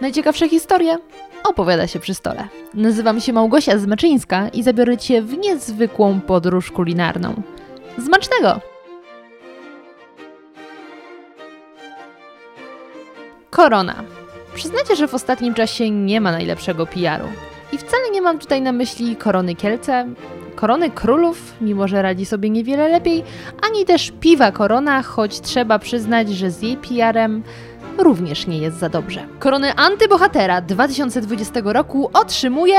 Najciekawsze historie opowiada się przy stole. Nazywam się Małgosia Zmaczyńska i zabiorę Cię w niezwykłą podróż kulinarną. Zmacznego! Korona. Przyznacie, że w ostatnim czasie nie ma najlepszego PR-u. I wcale nie mam tutaj na myśli korony Kielce, korony królów, mimo że radzi sobie niewiele lepiej, ani też piwa korona, choć trzeba przyznać, że z jej PR-em również nie jest za dobrze. Korony antybohatera 2020 roku otrzymuje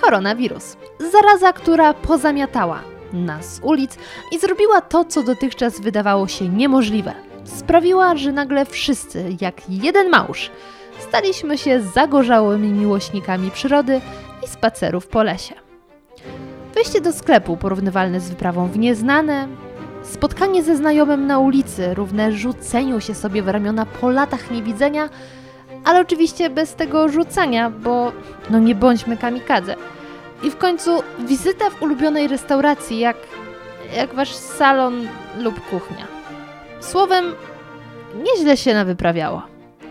koronawirus. Zaraza, która pozamiatała nas ulic i zrobiła to, co dotychczas wydawało się niemożliwe. Sprawiła, że nagle wszyscy, jak jeden małż, staliśmy się zagorzałymi miłośnikami przyrody i spacerów po lesie. Wejście do sklepu porównywalne z wyprawą w nieznane, spotkanie ze znajomym na ulicy równe rzuceniu się sobie w ramiona po latach niewidzenia, ale oczywiście bez tego rzucania, bo no nie bądźmy kamikadze. I w końcu wizyta w ulubionej restauracji, jak, jak wasz salon lub kuchnia. Słowem, nieźle się nawyprawiało.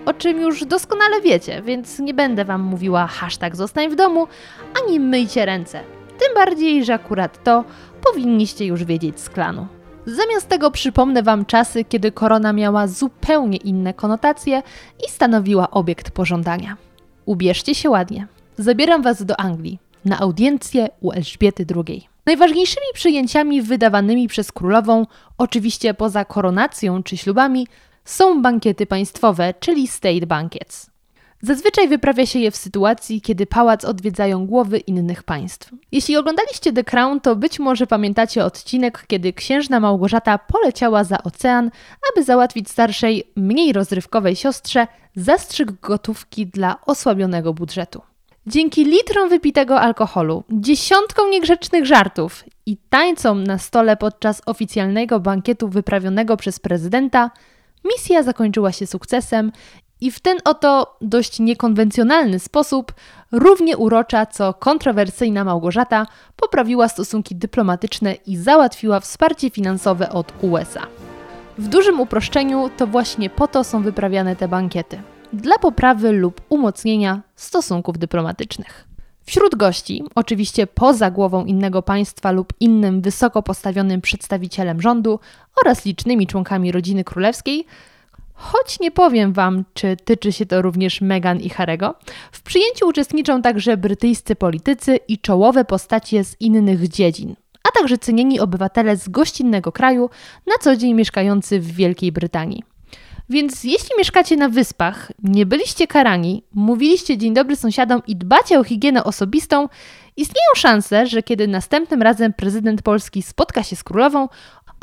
O czym już doskonale wiecie, więc nie będę wam mówiła hashtag zostań w domu, ani myjcie ręce. Tym bardziej, że akurat to powinniście już wiedzieć z klanu. Zamiast tego przypomnę Wam czasy, kiedy korona miała zupełnie inne konotacje i stanowiła obiekt pożądania. Ubierzcie się ładnie. Zabieram Was do Anglii na audiencję u Elżbiety II. Najważniejszymi przyjęciami wydawanymi przez królową, oczywiście poza koronacją czy ślubami, są bankiety państwowe, czyli state banquets. Zazwyczaj wyprawia się je w sytuacji, kiedy pałac odwiedzają głowy innych państw. Jeśli oglądaliście The Crown, to być może pamiętacie odcinek, kiedy księżna Małgorzata poleciała za ocean, aby załatwić starszej, mniej rozrywkowej siostrze zastrzyk gotówki dla osłabionego budżetu. Dzięki litrom wypitego alkoholu, dziesiątkom niegrzecznych żartów i tańcom na stole podczas oficjalnego bankietu wyprawionego przez prezydenta, misja zakończyła się sukcesem i w ten oto dość niekonwencjonalny sposób równie urocza co kontrowersyjna Małgorzata poprawiła stosunki dyplomatyczne i załatwiła wsparcie finansowe od USA. W dużym uproszczeniu to właśnie po to są wyprawiane te bankiety dla poprawy lub umocnienia stosunków dyplomatycznych. Wśród gości, oczywiście poza głową innego państwa lub innym wysoko postawionym przedstawicielem rządu oraz licznymi członkami rodziny królewskiej, Choć nie powiem Wam, czy tyczy się to również Meghan i Harego, w przyjęciu uczestniczą także brytyjscy politycy i czołowe postacie z innych dziedzin, a także cenieni obywatele z gościnnego kraju, na co dzień mieszkający w Wielkiej Brytanii. Więc jeśli mieszkacie na wyspach, nie byliście karani, mówiliście dzień dobry sąsiadom i dbacie o higienę osobistą, istnieją szanse, że kiedy następnym razem prezydent Polski spotka się z królową,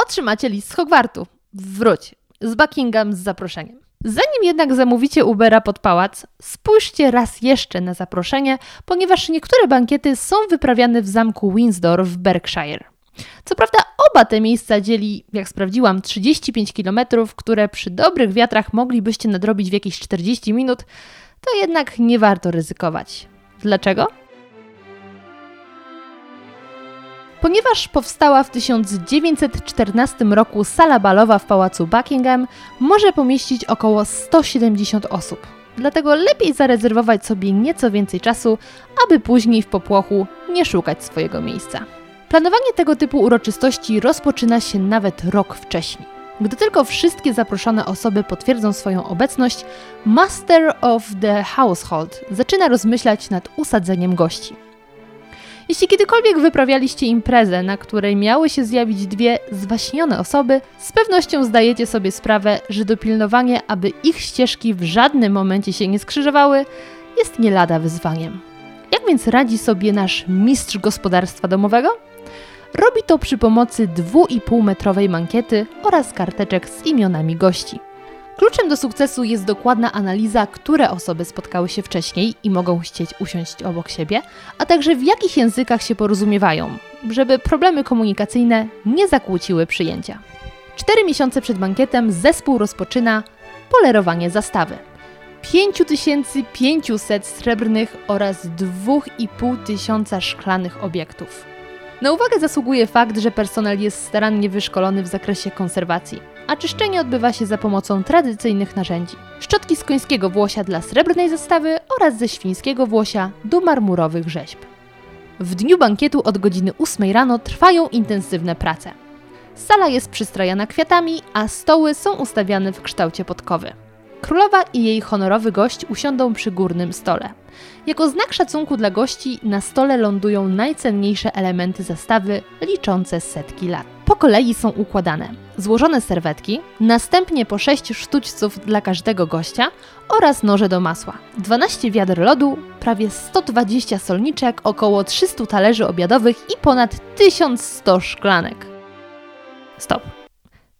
otrzymacie list z Hogwartu. Wróć, z Buckingham z zaproszeniem. Zanim jednak zamówicie Ubera pod pałac, spójrzcie raz jeszcze na zaproszenie, ponieważ niektóre bankiety są wyprawiane w zamku Windsor w Berkshire. Co prawda oba te miejsca dzieli, jak sprawdziłam, 35 km, które przy dobrych wiatrach moglibyście nadrobić w jakieś 40 minut, to jednak nie warto ryzykować. Dlaczego? Ponieważ powstała w 1914 roku sala balowa w pałacu Buckingham, może pomieścić około 170 osób. Dlatego lepiej zarezerwować sobie nieco więcej czasu, aby później w popłochu nie szukać swojego miejsca. Planowanie tego typu uroczystości rozpoczyna się nawet rok wcześniej. Gdy tylko wszystkie zaproszone osoby potwierdzą swoją obecność, Master of the Household zaczyna rozmyślać nad usadzeniem gości. Jeśli kiedykolwiek wyprawialiście imprezę, na której miały się zjawić dwie zwaśnione osoby, z pewnością zdajecie sobie sprawę, że dopilnowanie, aby ich ścieżki w żadnym momencie się nie skrzyżowały, jest nie lada wyzwaniem. Jak więc radzi sobie nasz mistrz gospodarstwa domowego? Robi to przy pomocy 2,5 metrowej mankiety oraz karteczek z imionami gości. Kluczem do sukcesu jest dokładna analiza, które osoby spotkały się wcześniej i mogą chcieć usiąść obok siebie, a także w jakich językach się porozumiewają, żeby problemy komunikacyjne nie zakłóciły przyjęcia. Cztery miesiące przed bankietem zespół rozpoczyna polerowanie zastawy. 5500 srebrnych oraz 2500 szklanych obiektów. Na uwagę zasługuje fakt, że personel jest starannie wyszkolony w zakresie konserwacji a czyszczenie odbywa się za pomocą tradycyjnych narzędzi. Szczotki z końskiego włosia dla srebrnej zestawy oraz ze świńskiego włosia do marmurowych rzeźb. W dniu bankietu od godziny 8 rano trwają intensywne prace. Sala jest przystrojona kwiatami, a stoły są ustawiane w kształcie podkowy. Królowa i jej honorowy gość usiądą przy górnym stole. Jako znak szacunku dla gości na stole lądują najcenniejsze elementy zastawy liczące setki lat. Po kolei są układane złożone serwetki, następnie po 6 sztućców dla każdego gościa oraz noże do masła, 12 wiader lodu, prawie 120 solniczek, około 300 talerzy obiadowych i ponad 1100 szklanek. Stop.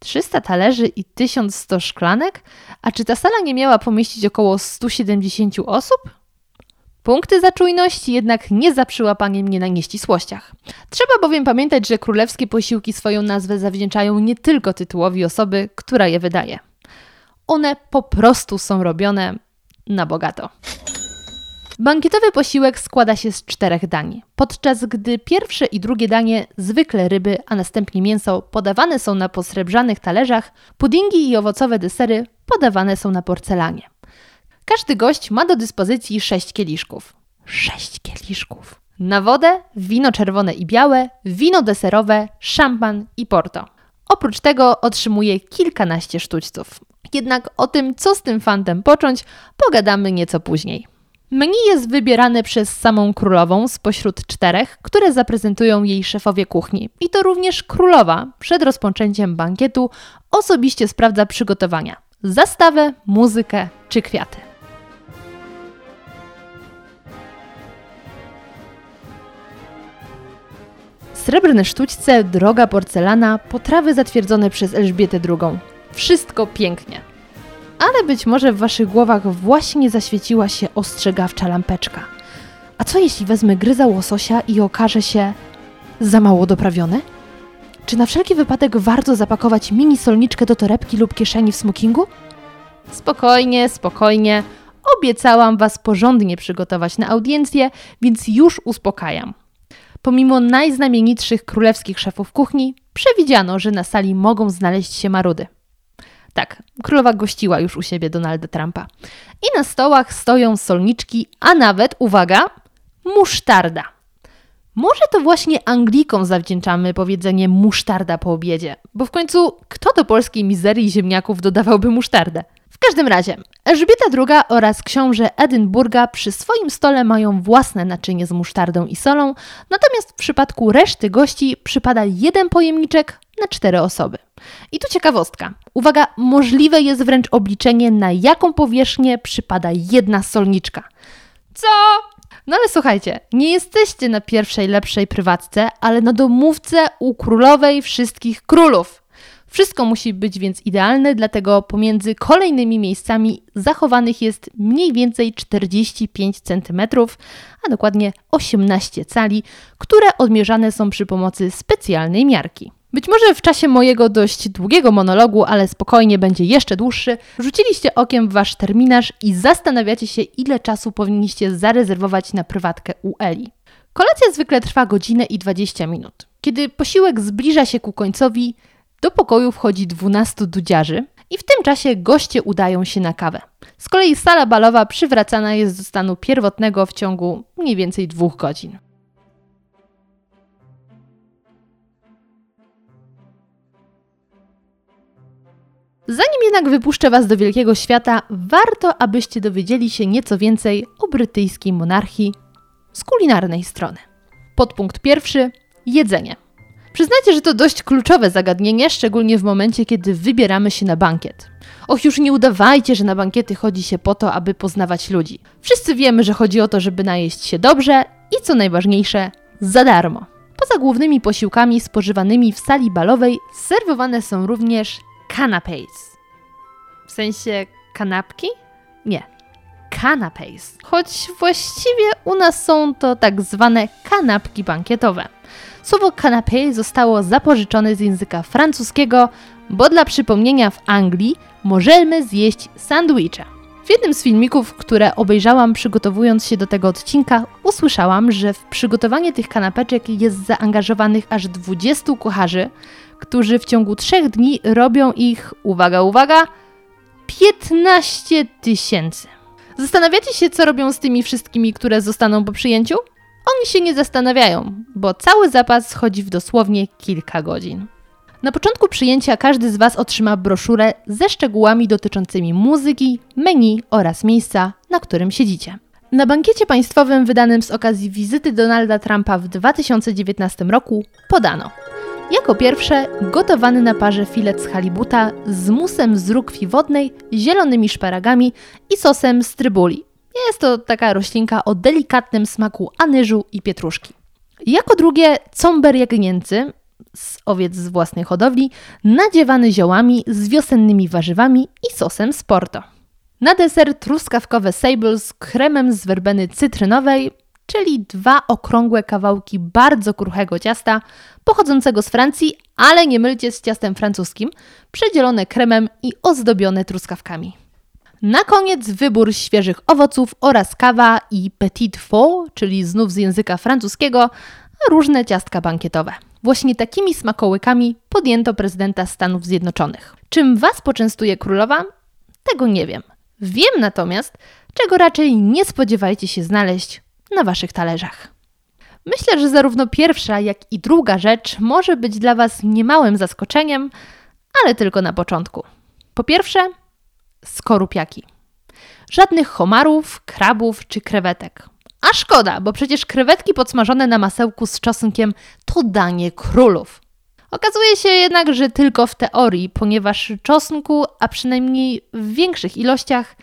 300 talerzy i 1100 szklanek? A czy ta sala nie miała pomieścić około 170 osób? Punkty za czujność jednak nie za przyłapanie mnie na nieścisłościach. Trzeba bowiem pamiętać, że królewskie posiłki swoją nazwę zawdzięczają nie tylko tytułowi osoby, która je wydaje. One po prostu są robione na bogato. Bankietowy posiłek składa się z czterech dań, podczas gdy pierwsze i drugie danie, zwykle ryby, a następnie mięso, podawane są na posrebrzanych talerzach, puddingi i owocowe desery podawane są na porcelanie. Każdy gość ma do dyspozycji sześć kieliszków. Sześć kieliszków. Na wodę wino czerwone i białe, wino deserowe, szampan i porto. Oprócz tego otrzymuje kilkanaście sztućców. Jednak o tym, co z tym fantem począć, pogadamy nieco później. Menu jest wybierane przez samą królową spośród czterech, które zaprezentują jej szefowie kuchni. I to również królowa przed rozpoczęciem bankietu osobiście sprawdza przygotowania: zastawę, muzykę czy kwiaty. Srebrne sztućce, droga porcelana, potrawy zatwierdzone przez Elżbietę II. Wszystko pięknie ale być może w waszych głowach właśnie zaświeciła się ostrzegawcza lampeczka. A co jeśli wezmę gryza łososia i okaże się za mało doprawione? Czy na wszelki wypadek warto zapakować mini solniczkę do torebki lub kieszeni w smokingu? Spokojnie, spokojnie. Obiecałam Was porządnie przygotować na audiencję, więc już uspokajam. Pomimo najznamienitszych królewskich szefów kuchni, przewidziano, że na sali mogą znaleźć się marudy. Tak, królowa gościła już u siebie Donalda Trumpa. I na stołach stoją solniczki, a nawet, uwaga, musztarda. Może to właśnie Anglikom zawdzięczamy powiedzenie musztarda po obiedzie, bo w końcu kto do polskiej mizerii ziemniaków dodawałby musztardę? W każdym razie, Elżbieta II oraz książę Edynburga przy swoim stole mają własne naczynie z musztardą i solą, natomiast w przypadku reszty gości przypada jeden pojemniczek na cztery osoby. I tu ciekawostka. Uwaga, możliwe jest wręcz obliczenie, na jaką powierzchnię przypada jedna solniczka. Co? No ale słuchajcie, nie jesteście na pierwszej lepszej prywatce, ale na domówce u królowej wszystkich królów. Wszystko musi być więc idealne, dlatego pomiędzy kolejnymi miejscami zachowanych jest mniej więcej 45 cm, a dokładnie 18 cali, które odmierzane są przy pomocy specjalnej miarki. Być może w czasie mojego dość długiego monologu, ale spokojnie będzie jeszcze dłuższy, rzuciliście okiem w wasz terminarz i zastanawiacie się, ile czasu powinniście zarezerwować na prywatkę u Eli. Kolacja zwykle trwa godzinę i 20 minut. Kiedy posiłek zbliża się ku końcowi, do pokoju wchodzi 12 dudziarzy i w tym czasie goście udają się na kawę. Z kolei sala balowa przywracana jest do stanu pierwotnego w ciągu mniej więcej dwóch godzin. Zanim jednak wypuszczę Was do wielkiego świata, warto, abyście dowiedzieli się nieco więcej o brytyjskiej monarchii z kulinarnej strony. Podpunkt pierwszy jedzenie. Przyznajcie, że to dość kluczowe zagadnienie, szczególnie w momencie, kiedy wybieramy się na bankiet. Och, już nie udawajcie, że na bankiety chodzi się po to, aby poznawać ludzi. Wszyscy wiemy, że chodzi o to, żeby najeść się dobrze i co najważniejsze, za darmo. Poza głównymi posiłkami spożywanymi w sali balowej serwowane są również canapés. W sensie kanapki? Nie. Canapés. Choć właściwie u nas są to tak zwane kanapki bankietowe. Słowo canapé zostało zapożyczone z języka francuskiego, bo dla przypomnienia w Anglii możemy zjeść sandwicha. W jednym z filmików, które obejrzałam przygotowując się do tego odcinka, usłyszałam, że w przygotowanie tych kanapeczek jest zaangażowanych aż 20 kucharzy, którzy w ciągu 3 dni robią ich, uwaga, uwaga, 15 tysięcy. Zastanawiacie się, co robią z tymi wszystkimi, które zostaną po przyjęciu? Oni się nie zastanawiają, bo cały zapas schodzi w dosłownie kilka godzin. Na początku przyjęcia każdy z Was otrzyma broszurę ze szczegółami dotyczącymi muzyki, menu oraz miejsca, na którym siedzicie. Na bankiecie państwowym wydanym z okazji wizyty Donalda Trumpa w 2019 roku podano jako pierwsze gotowany na parze filet z halibuta z musem z rukwi wodnej, zielonymi szparagami i sosem z trybuli. Jest to taka roślinka o delikatnym smaku anyżu i pietruszki. Jako drugie comber jagnięcy z owiec z własnej hodowli, nadziewany ziołami z wiosennymi warzywami i sosem z porto. Na deser truskawkowe sable z kremem z werbeny cytrynowej, czyli dwa okrągłe kawałki bardzo kruchego ciasta pochodzącego z Francji, ale nie mylcie z ciastem francuskim, przedzielone kremem i ozdobione truskawkami. Na koniec wybór świeżych owoców oraz kawa i petit faux, czyli znów z języka francuskiego, różne ciastka bankietowe. Właśnie takimi smakołykami podjęto prezydenta Stanów Zjednoczonych. Czym Was poczęstuje królowa? Tego nie wiem. Wiem natomiast, czego raczej nie spodziewajcie się znaleźć na Waszych talerzach. Myślę, że zarówno pierwsza, jak i druga rzecz może być dla Was niemałym zaskoczeniem, ale tylko na początku. Po pierwsze, skorupiaki. Żadnych homarów, krabów czy krewetek. A szkoda, bo przecież krewetki podsmażone na masełku z czosnkiem to danie królów. Okazuje się jednak, że tylko w teorii, ponieważ czosnku, a przynajmniej w większych ilościach,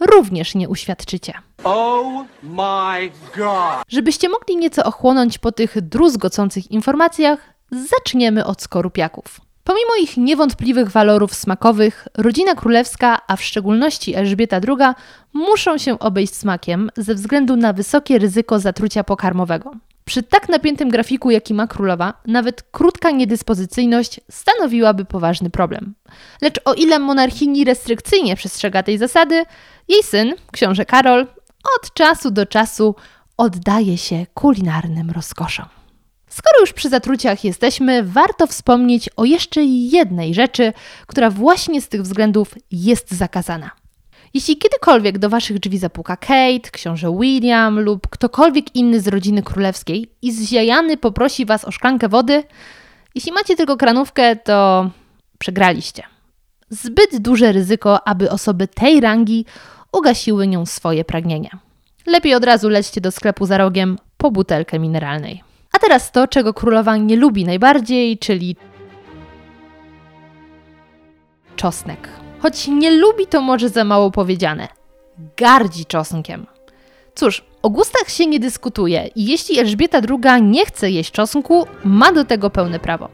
również nie uświadczycie. Oh my god! Żebyście mogli nieco ochłonąć po tych druzgocących informacjach, zaczniemy od skorupiaków. Pomimo ich niewątpliwych walorów smakowych, rodzina królewska, a w szczególności Elżbieta II, muszą się obejść smakiem ze względu na wysokie ryzyko zatrucia pokarmowego. Przy tak napiętym grafiku, jaki ma królowa, nawet krótka niedyspozycyjność stanowiłaby poważny problem. Lecz o ile monarchini restrykcyjnie przestrzega tej zasady, jej syn, książę Karol, od czasu do czasu oddaje się kulinarnym rozkoszom. Skoro już przy zatruciach jesteśmy, warto wspomnieć o jeszcze jednej rzeczy, która właśnie z tych względów jest zakazana. Jeśli kiedykolwiek do waszych drzwi zapuka Kate, książę William lub ktokolwiek inny z rodziny królewskiej i zziajany poprosi was o szklankę wody, jeśli macie tylko kranówkę, to przegraliście. Zbyt duże ryzyko, aby osoby tej rangi ugasiły nią swoje pragnienia. Lepiej od razu lećcie do sklepu za rogiem po butelkę mineralnej. A teraz to, czego królowa nie lubi najbardziej, czyli czosnek. Choć nie lubi, to może za mało powiedziane. Gardzi czosnkiem. Cóż, o gustach się nie dyskutuje i jeśli Elżbieta II nie chce jeść czosnku, ma do tego pełne prawo.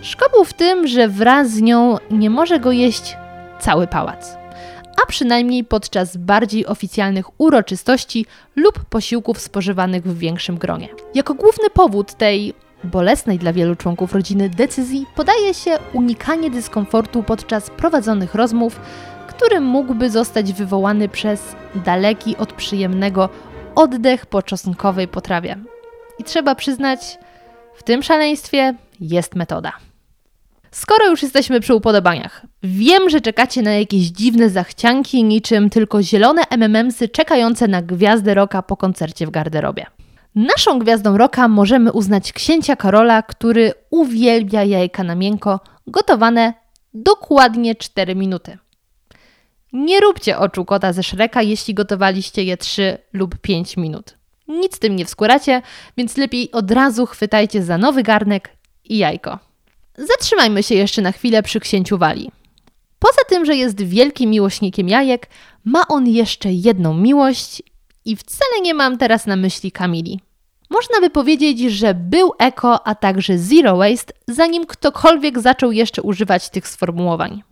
Szkoda w tym, że wraz z nią nie może go jeść cały pałac a przynajmniej podczas bardziej oficjalnych uroczystości lub posiłków spożywanych w większym gronie. Jako główny powód tej bolesnej dla wielu członków rodziny decyzji podaje się unikanie dyskomfortu podczas prowadzonych rozmów, który mógłby zostać wywołany przez daleki od przyjemnego oddech po czosnkowej potrawie. I trzeba przyznać, w tym szaleństwie jest metoda. Skoro już jesteśmy przy upodobaniach, wiem, że czekacie na jakieś dziwne zachcianki, niczym tylko zielone MMMsy czekające na gwiazdę roka po koncercie w garderobie. Naszą gwiazdą roka możemy uznać księcia Karola, który uwielbia jajka na miękko, gotowane dokładnie 4 minuty. Nie róbcie oczu kota ze Szreka, jeśli gotowaliście je 3 lub 5 minut. Nic tym nie wskóracie, więc lepiej od razu chwytajcie za nowy garnek i jajko. Zatrzymajmy się jeszcze na chwilę przy księciu Wali. Poza tym, że jest wielkim miłośnikiem jajek, ma on jeszcze jedną miłość i wcale nie mam teraz na myśli Kamili. Można by powiedzieć, że był eko, a także zero waste, zanim ktokolwiek zaczął jeszcze używać tych sformułowań.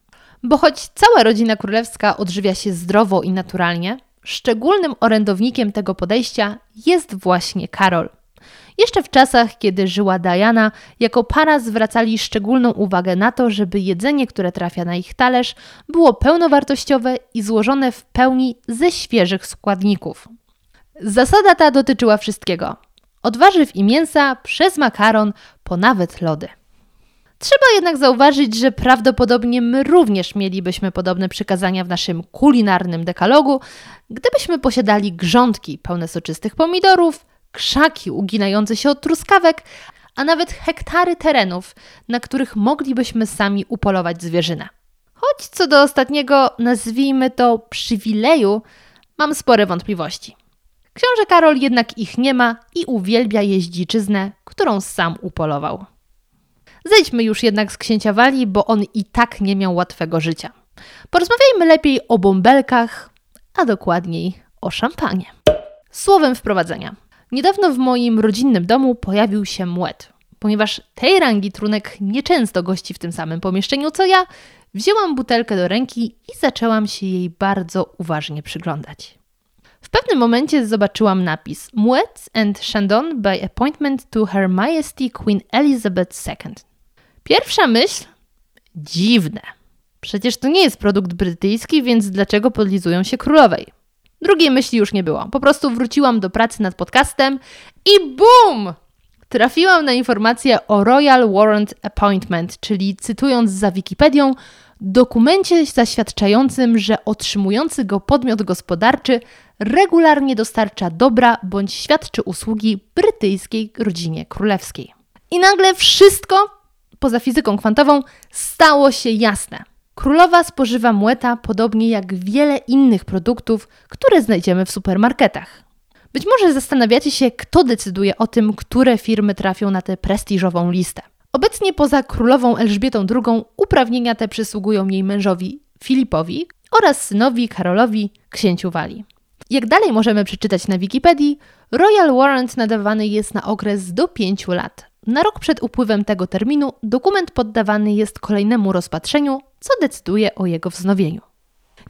Bo choć cała rodzina królewska odżywia się zdrowo i naturalnie, szczególnym orędownikiem tego podejścia jest właśnie Karol – Jeszcze w czasach, kiedy żyła Diana, jako para zwracali szczególną uwagę na to, żeby jedzenie, które trafia na ich talerz, było pełnowartościowe i złożone w pełni ze świeżych składników. Zasada ta dotyczyła wszystkiego: od warzyw i mięsa, przez makaron, po nawet lody. Trzeba jednak zauważyć, że prawdopodobnie my również mielibyśmy podobne przykazania w naszym kulinarnym dekalogu, gdybyśmy posiadali grządki pełne soczystych pomidorów, krzaki uginające się od truskawek, a nawet hektary terenów, na których moglibyśmy sami upolować zwierzynę. Choć co do ostatniego, nazwijmy to przywileju, mam spore wątpliwości. Książę Karol jednak ich nie ma i uwielbia jeździczyznę, którą sam upolował. Zejdźmy już jednak z księcia Wali, bo on i tak nie miał łatwego życia. Porozmawiajmy lepiej o bąbelkach, a dokładniej o szampanie. Słowem wprowadzenia. Niedawno w moim rodzinnym domu pojawił się młet. Ponieważ tej rangi trunek nieczęsto gości w tym samym pomieszczeniu co ja, wzięłam butelkę do ręki i zaczęłam się jej bardzo uważnie przyglądać. W pewnym momencie zobaczyłam napis Moet and Chandon by appointment to Her Majesty Queen Elizabeth II. Pierwsza myśl? Dziwne. Przecież to nie jest produkt brytyjski, więc dlaczego podlizują się królowej? Drugiej myśli już nie było. Po prostu wróciłam do pracy nad podcastem i BUM! Trafiłam na informację o Royal Warrant Appointment, czyli cytując za Wikipedią, dokumencie zaświadczającym, że otrzymujący go podmiot gospodarczy regularnie dostarcza dobra bądź świadczy usługi brytyjskiej rodzinie królewskiej. I nagle wszystko poza fizyką kwantową stało się jasne. Królowa spożywa młeta podobnie jak wiele innych produktów, które znajdziemy w supermarketach. Być może zastanawiacie się, kto decyduje o tym, które firmy trafią na tę prestiżową listę. Obecnie poza królową Elżbietą II uprawnienia te przysługują jej mężowi Filipowi oraz synowi Karolowi, księciu Walii. Jak dalej możemy przeczytać na Wikipedii, Royal Warrant nadawany jest na okres do 5 lat, na rok przed upływem tego terminu dokument poddawany jest kolejnemu rozpatrzeniu, co decyduje o jego wznowieniu.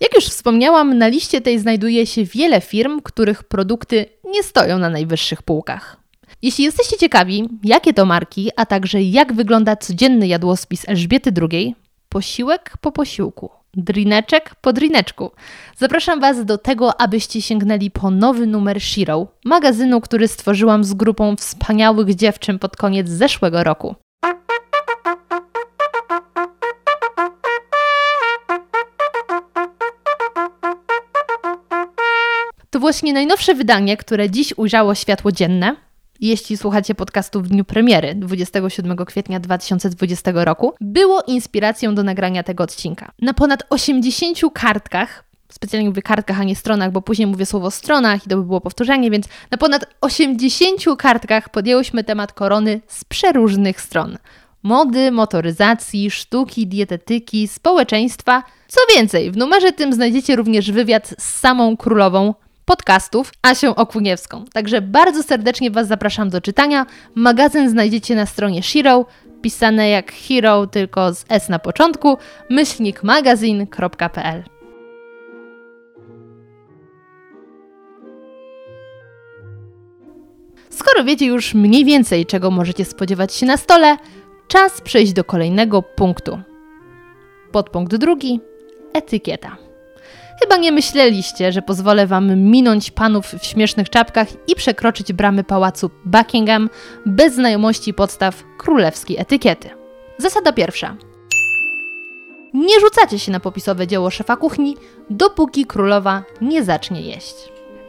Jak już wspomniałam, na liście tej znajduje się wiele firm, których produkty nie stoją na najwyższych półkach. Jeśli jesteście ciekawi, jakie to marki, a także jak wygląda codzienny jadłospis Elżbiety II, posiłek po posiłku, drineczek po drineczku. Zapraszam Was do tego, abyście sięgnęli po nowy numer Shiro, magazynu, który stworzyłam z grupą wspaniałych dziewczyn pod koniec zeszłego roku. To właśnie najnowsze wydanie, które dziś ujrzało światło dzienne, jeśli słuchacie podcastu w dniu premiery 27 kwietnia 2020 roku, było inspiracją do nagrania tego odcinka. Na ponad 80 kartkach specjalnie mówię kartkach, a nie stronach, bo później mówię słowo stronach i to by było powtórzenie, więc na ponad 80 kartkach podjęłyśmy temat korony z przeróżnych stron. Mody, motoryzacji, sztuki, dietetyki, społeczeństwa. Co więcej, w numerze tym znajdziecie również wywiad z samą królową, podcastów Asią Okuniewską. Także bardzo serdecznie Was zapraszam do czytania. Magazyn znajdziecie na stronie Shiro, pisane jak Hero, tylko z S na początku, myślnikmagazin.pl. Skoro wiecie już mniej więcej, czego możecie spodziewać się na stole, czas przejść do kolejnego punktu. Podpunkt drugi etykieta. Chyba nie myśleliście, że pozwolę wam minąć panów w śmiesznych czapkach i przekroczyć bramy pałacu Buckingham bez znajomości podstaw królewskiej etykiety. Zasada pierwsza. Nie rzucacie się na popisowe dzieło szefa kuchni, dopóki królowa nie zacznie jeść.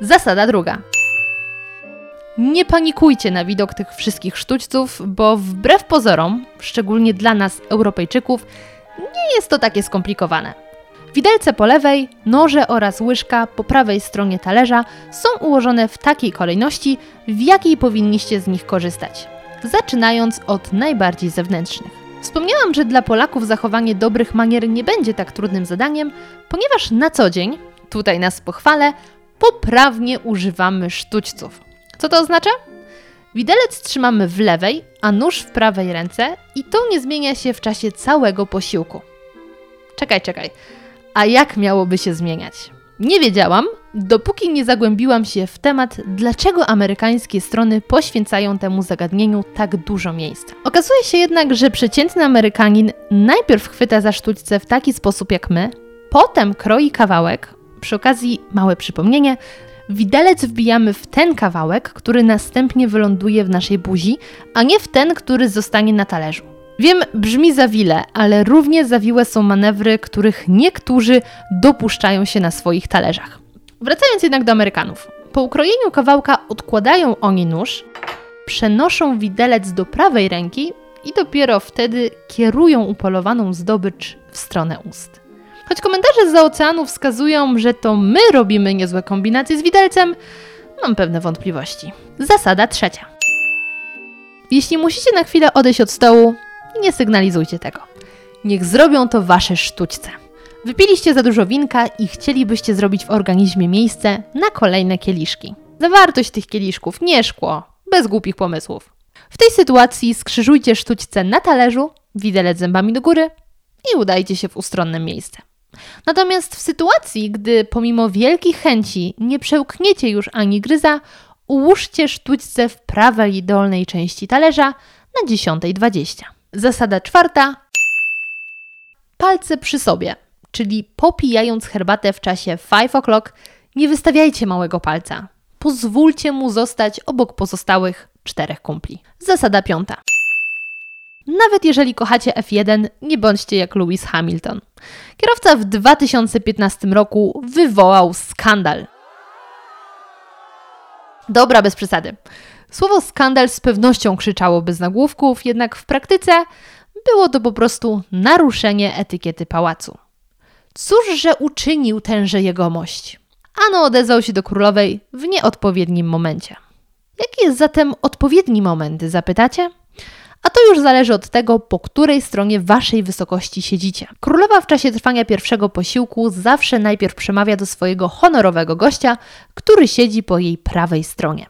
Zasada druga. Nie panikujcie na widok tych wszystkich sztućców, bo wbrew pozorom, szczególnie dla nas, Europejczyków, nie jest to takie skomplikowane. Widelce po lewej, noże oraz łyżka po prawej stronie talerza są ułożone w takiej kolejności, w jakiej powinniście z nich korzystać, zaczynając od najbardziej zewnętrznych. Wspomniałam, że dla Polaków zachowanie dobrych manier nie będzie tak trudnym zadaniem, ponieważ na co dzień, tutaj nas pochwalę, poprawnie używamy sztućców. Co to oznacza? Widelec trzymamy w lewej, a nóż w prawej ręce i to nie zmienia się w czasie całego posiłku. Czekaj, czekaj. A jak miałoby się zmieniać? Nie wiedziałam, dopóki nie zagłębiłam się w temat, dlaczego amerykańskie strony poświęcają temu zagadnieniu tak dużo miejsca. Okazuje się jednak, że przeciętny Amerykanin najpierw chwyta za sztućce w taki sposób jak my, potem kroi kawałek, przy okazji małe przypomnienie, widelec wbijamy w ten kawałek, który następnie wyląduje w naszej buzi, a nie w ten, który zostanie na talerzu. Wiem, brzmi zawile, ale równie zawiłe są manewry, których niektórzy dopuszczają się na swoich talerzach. Wracając jednak do Amerykanów. Po ukrojeniu kawałka odkładają oni nóż, przenoszą widelec do prawej ręki i dopiero wtedy kierują upolowaną zdobycz w stronę ust. Choć komentarze z oceanu wskazują, że to my robimy niezłe kombinacje z widelcem, mam pewne wątpliwości. Zasada trzecia. Jeśli musicie na chwilę odejść od stołu, nie sygnalizujcie tego. Niech zrobią to wasze sztućce. Wypiliście za dużo winka i chcielibyście zrobić w organizmie miejsce na kolejne kieliszki. Zawartość tych kieliszków nie szkło, bez głupich pomysłów. W tej sytuacji skrzyżujcie sztućce na talerzu, widelec zębami do góry i udajcie się w ustronne miejsce. Natomiast w sytuacji, gdy pomimo wielkich chęci nie przełkniecie już ani gryza, ułóżcie sztućce w prawej dolnej części talerza na 10.20. Zasada czwarta. Palce przy sobie, czyli popijając herbatę w czasie 5 o'clock, nie wystawiajcie małego palca. Pozwólcie mu zostać obok pozostałych czterech kumpli. Zasada piąta. Nawet jeżeli kochacie F1, nie bądźcie jak Lewis Hamilton. Kierowca w 2015 roku wywołał skandal. Dobra, bez przesady. Słowo skandal z pewnością krzyczałoby z nagłówków, jednak w praktyce było to po prostu naruszenie etykiety pałacu. Cóż, że uczynił tenże jegomość? Ano odezwał się do królowej w nieodpowiednim momencie. Jaki jest zatem odpowiedni moment, zapytacie? A to już zależy od tego, po której stronie waszej wysokości siedzicie. Królowa w czasie trwania pierwszego posiłku zawsze najpierw przemawia do swojego honorowego gościa, który siedzi po jej prawej stronie.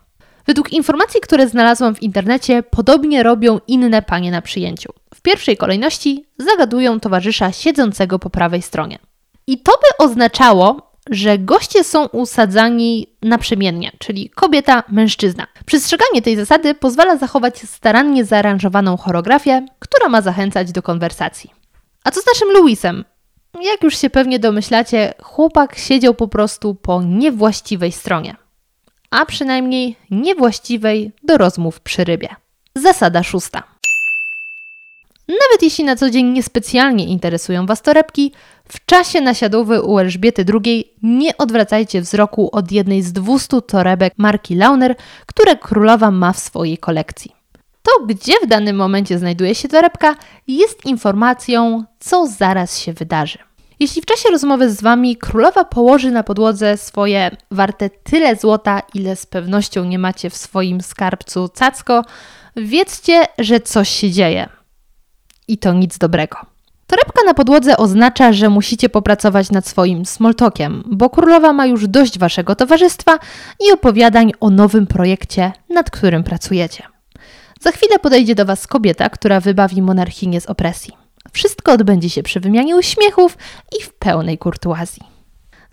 Według informacji, które znalazłam w internecie, podobnie robią inne panie na przyjęciu. W pierwszej kolejności zagadują towarzysza siedzącego po prawej stronie. I to by oznaczało, że goście są usadzani naprzemiennie, czyli kobieta, mężczyzna. Przestrzeganie tej zasady pozwala zachować starannie zaaranżowaną choreografię, która ma zachęcać do konwersacji. A co z naszym Louisem? Jak już się pewnie domyślacie, chłopak siedział po prostu po niewłaściwej stronie, a przynajmniej niewłaściwej do rozmów przy rybie. Zasada szósta. Nawet jeśli na co dzień niespecjalnie interesują Was torebki, w czasie nasiadowy u Elżbiety II nie odwracajcie wzroku od jednej z 200 torebek marki Launer, które królowa ma w swojej kolekcji. To, gdzie w danym momencie znajduje się torebka, jest informacją, co zaraz się wydarzy. Jeśli w czasie rozmowy z Wami królowa położy na podłodze swoje warte tyle złota, ile z pewnością nie macie w swoim skarbcu cacko, wiedzcie, że coś się dzieje. I to nic dobrego. Torebka na podłodze oznacza, że musicie popracować nad swoim smoltokiem, bo królowa ma już dość waszego towarzystwa i opowiadań o nowym projekcie, nad którym pracujecie. Za chwilę podejdzie do was kobieta, która wybawi monarchinię z opresji. Wszystko odbędzie się przy wymianie uśmiechów i w pełnej kurtuazji.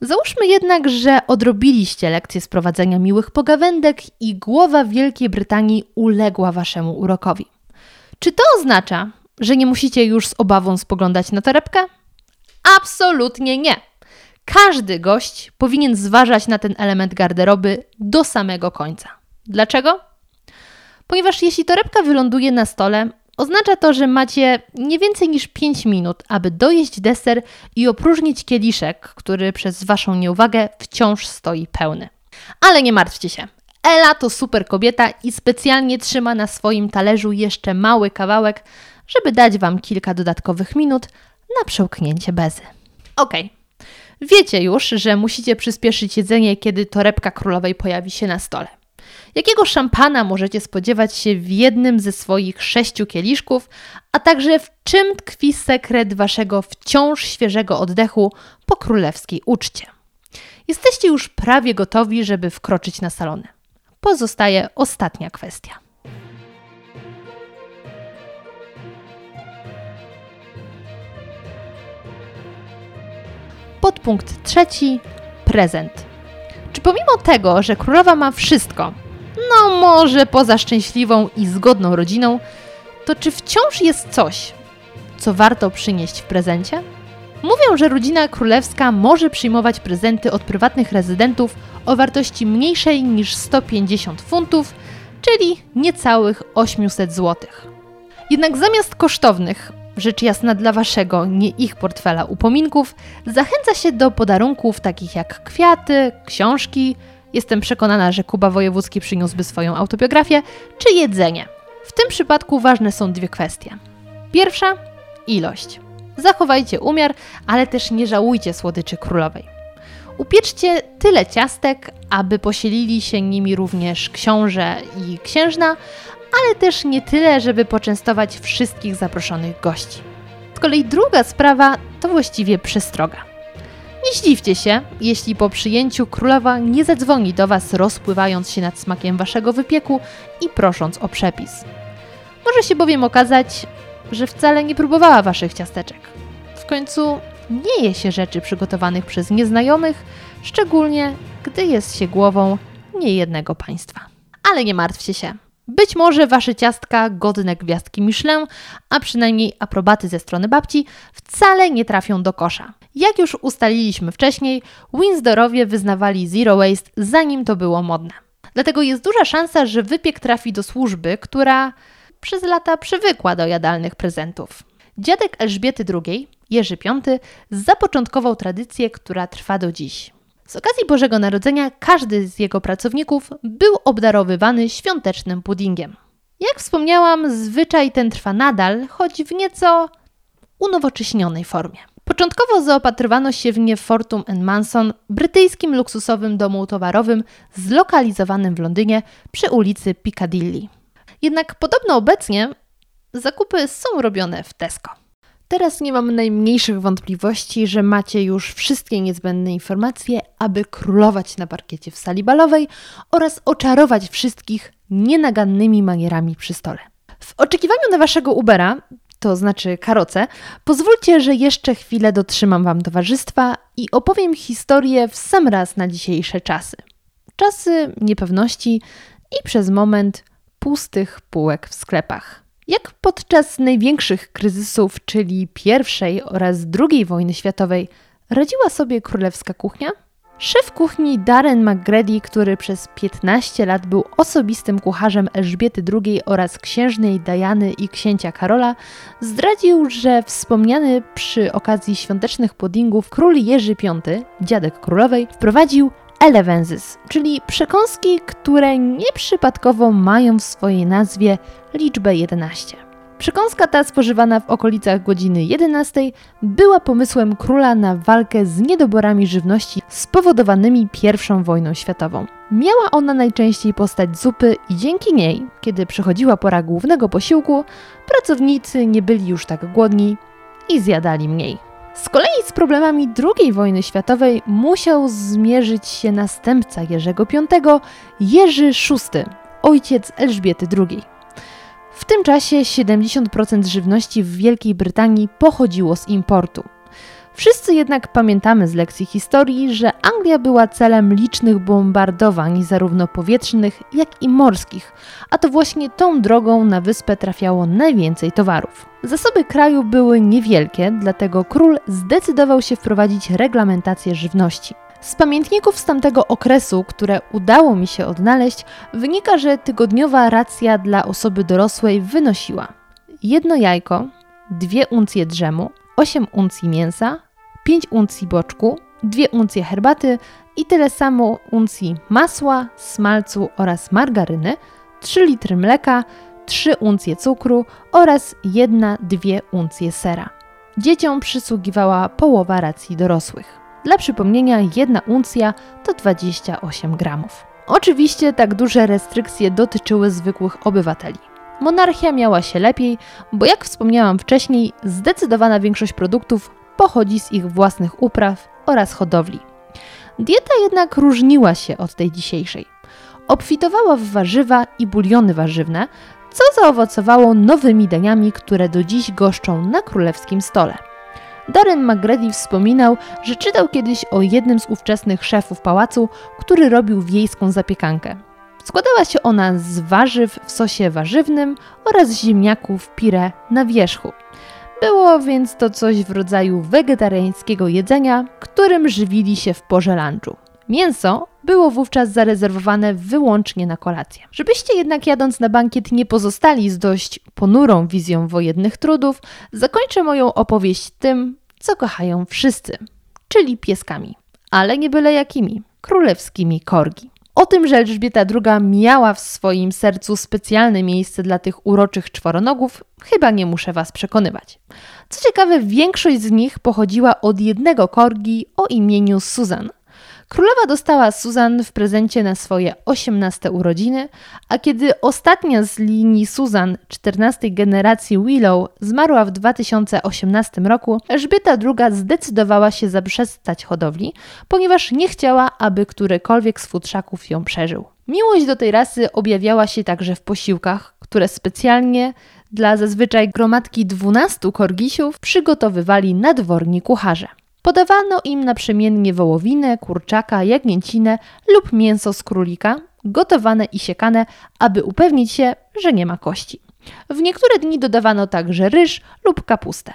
Załóżmy jednak, że odrobiliście lekcję sprowadzenia miłych pogawędek i głowa Wielkiej Brytanii uległa waszemu urokowi. Czy to oznacza, że nie musicie już z obawą spoglądać na torebkę? Absolutnie nie. Każdy gość powinien zważać na ten element garderoby do samego końca. Dlaczego? Ponieważ jeśli torebka wyląduje na stole, oznacza to, że macie nie więcej niż 5 minut, aby dojeść deser i opróżnić kieliszek, który przez Waszą nieuwagę wciąż stoi pełny. Ale nie martwcie się. Ela to super kobieta i specjalnie trzyma na swoim talerzu jeszcze mały kawałek, żeby dać Wam kilka dodatkowych minut na przełknięcie bezy. Ok. Wiecie już, że musicie przyspieszyć jedzenie, kiedy torebka królowej pojawi się na stole. Jakiego szampana możecie spodziewać się w jednym ze swoich sześciu kieliszków, a także w czym tkwi sekret waszego wciąż świeżego oddechu po królewskiej uczcie? Jesteście już prawie gotowi, żeby wkroczyć na salony. Pozostaje ostatnia kwestia. Podpunkt trzeci prezent. Czy pomimo tego, że królowa ma wszystko, no może poza szczęśliwą i zgodną rodziną, to czy wciąż jest coś, co warto przynieść w prezencie? Mówią, że rodzina królewska może przyjmować prezenty od prywatnych rezydentów o wartości mniejszej niż 150 funtów, czyli niecałych 800 zł. Jednak zamiast kosztownych, rzecz jasna dla waszego, nie ich portfela upominków, zachęca się do podarunków takich jak kwiaty, książki, jestem przekonana, że Kuba Wojewódzki przyniósłby swoją autobiografię, czy jedzenie. W tym przypadku ważne są dwie kwestie. Pierwsza ilość. Zachowajcie umiar, ale też nie żałujcie słodyczy królowej. Upieczcie tyle ciastek, aby posielili się nimi również książę i księżna, ale też nie tyle, żeby poczęstować wszystkich zaproszonych gości. Z kolei druga sprawa to właściwie przestroga. Nie zdziwcie się, jeśli po przyjęciu królowa nie zadzwoni do Was, rozpływając się nad smakiem Waszego wypieku i prosząc o przepis. Może się bowiem okazać, że wcale nie próbowała Waszych ciasteczek. W końcu nie je się rzeczy przygotowanych przez nieznajomych, szczególnie gdy jest się głową niejednego państwa. Ale nie martwcie się. Być może wasze ciastka godne gwiazdki Michelin, a przynajmniej aprobaty ze strony babci, wcale nie trafią do kosza. Jak już ustaliliśmy wcześniej, Windsorowie wyznawali zero waste, zanim to było modne. Dlatego jest duża szansa, że wypiek trafi do służby, która przez lata przywykła do jadalnych prezentów. Dziadek Elżbiety II, Jerzy V, zapoczątkował tradycję, która trwa do dziś. Z okazji Bożego Narodzenia każdy z jego pracowników był obdarowywany świątecznym puddingiem. Jak wspomniałam, zwyczaj ten trwa nadal, choć w nieco unowocześnionej formie. Początkowo zaopatrywano się w nie Fortum Manson, brytyjskim luksusowym domu towarowym zlokalizowanym w Londynie przy ulicy Piccadilly. Jednak podobno obecnie zakupy są robione w Tesco. Teraz nie mam najmniejszych wątpliwości, że macie już wszystkie niezbędne informacje, aby królować na parkiecie w sali balowej oraz oczarować wszystkich nienagannymi manierami przy stole. W oczekiwaniu na waszego Ubera, to znaczy karoce, pozwólcie, że jeszcze chwilę dotrzymam wam towarzystwa i opowiem historię w sam raz na dzisiejsze czasy. Czasy niepewności i przez moment pustych półek w sklepach. Jak podczas największych kryzysów, czyli I oraz II wojny światowej, radziła sobie królewska kuchnia? Szef kuchni Darren McGrady, który przez 15 lat był osobistym kucharzem Elżbiety II oraz księżnej Diany i księcia Karola, zdradził, że wspomniany przy okazji świątecznych puddingów król Jerzy V, dziadek królowej, wprowadził elevenses, czyli przekąski, które nieprzypadkowo mają w swojej nazwie liczbę 11. Przekąska ta spożywana w okolicach godziny 11 była pomysłem króla na walkę z niedoborami żywności spowodowanymi I wojną światową. Miała ona najczęściej postać zupy i dzięki niej, kiedy przychodziła pora głównego posiłku, pracownicy nie byli już tak głodni i zjadali mniej. Z kolei z problemami II wojny światowej musiał zmierzyć się następca Jerzego V, Jerzy VI, ojciec Elżbiety II. W tym czasie 70% żywności w Wielkiej Brytanii pochodziło z importu. Wszyscy jednak pamiętamy z lekcji historii, że Anglia była celem licznych bombardowań, zarówno powietrznych, jak i morskich, a to właśnie tą drogą na wyspę trafiało najwięcej towarów. Zasoby kraju były niewielkie, dlatego król zdecydował się wprowadzić reglamentację żywności. Z pamiętników z tamtego okresu, które udało mi się odnaleźć, wynika, że tygodniowa racja dla osoby dorosłej wynosiła jedno jajko, dwie uncje drzemu, 8 uncji mięsa, 5 uncji boczku, 2 uncje herbaty i tyle samo uncji masła, smalcu oraz margaryny, 3 litry mleka, 3 uncje cukru oraz 1-2 uncje sera. Dzieciom przysługiwała połowa racji dorosłych. Dla przypomnienia, jedna uncja to 28 gramów. Oczywiście tak duże restrykcje dotyczyły zwykłych obywateli. Monarchia miała się lepiej, bo jak wspomniałam wcześniej, zdecydowana większość produktów pochodzi z ich własnych upraw oraz hodowli. Dieta jednak różniła się od tej dzisiejszej. Obfitowała w warzywa i buliony warzywne, co zaowocowało nowymi daniami, które do dziś goszczą na królewskim stole. Darren McGrady wspominał, że czytał kiedyś o jednym z ówczesnych szefów pałacu, który robił wiejską zapiekankę. Składała się ona z warzyw w sosie warzywnym oraz ziemniaków pire na wierzchu. Było więc to coś w rodzaju wegetariańskiego jedzenia, którym żywili się w porze lunchu. Mięso było wówczas zarezerwowane wyłącznie na kolację. Żebyście jednak jadąc na bankiet nie pozostali z dość ponurą wizją wojennych trudów, zakończę moją opowieść tym, co kochają wszyscy, czyli pieskami. Ale nie byle jakimi, królewskimi korgi. O tym, że Elżbieta II miała w swoim sercu specjalne miejsce dla tych uroczych czworonogów, chyba nie muszę Was przekonywać. Co ciekawe, większość z nich pochodziła od jednego korgi o imieniu Susan – Królowa dostała Susan w prezencie na swoje 18 urodziny, a kiedy ostatnia z linii Susan 14 generacji Willow zmarła w 2018 roku, Elżbieta II zdecydowała się zaprzestać hodowli, ponieważ nie chciała, aby którykolwiek z futrzaków ją przeżył. Miłość do tej rasy objawiała się także w posiłkach, które specjalnie dla zazwyczaj gromadki 12 korgisiów przygotowywali nadworni kucharze. Podawano im naprzemiennie wołowinę, kurczaka, jagnięcinę lub mięso z królika, gotowane i siekane, aby upewnić się, że nie ma kości. W niektóre dni dodawano także ryż lub kapustę.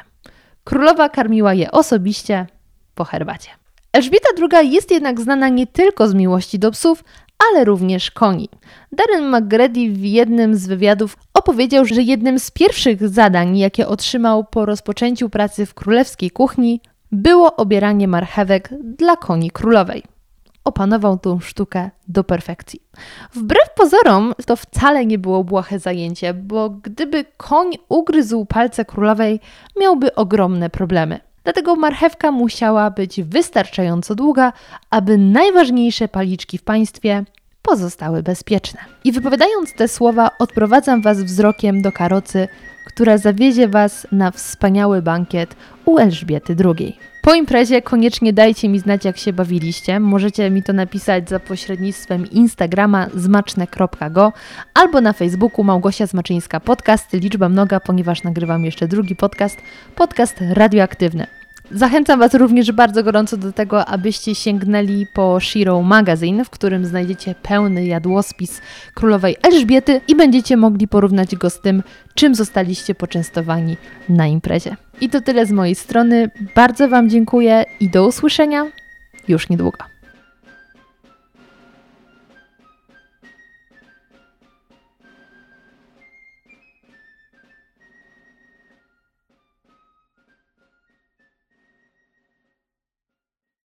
Królowa karmiła je osobiście po herbacie. Elżbieta II jest jednak znana nie tylko z miłości do psów, ale również koni. Darren McGrady w jednym z wywiadów opowiedział, że jednym z pierwszych zadań, jakie otrzymał po rozpoczęciu pracy w królewskiej kuchni, było obieranie marchewek dla koni królowej. Opanował tą sztukę do perfekcji. Wbrew pozorom, to wcale nie było błahe zajęcie, bo gdyby koń ugryzł palce królowej, miałby ogromne problemy. Dlatego marchewka musiała być wystarczająco długa, aby najważniejsze paliczki w państwie pozostały bezpieczne. I wypowiadając te słowa, odprowadzam Was wzrokiem do karocy która zawiezie Was na wspaniały bankiet u Elżbiety II. Po imprezie koniecznie dajcie mi znać, jak się bawiliście. Możecie mi to napisać za pośrednictwem Instagrama zmaczne.go albo na Facebooku Małgosia Zmaczyńska Podcast, liczba mnoga, ponieważ nagrywam jeszcze drugi podcast, podcast radioaktywny. Zachęcam Was również bardzo gorąco do tego, abyście sięgnęli po Shiro Magazine, w którym znajdziecie pełny jadłospis królowej Elżbiety i będziecie mogli porównać go z tym, czym zostaliście poczęstowani na imprezie. I to tyle z mojej strony. Bardzo Wam dziękuję i do usłyszenia już niedługo.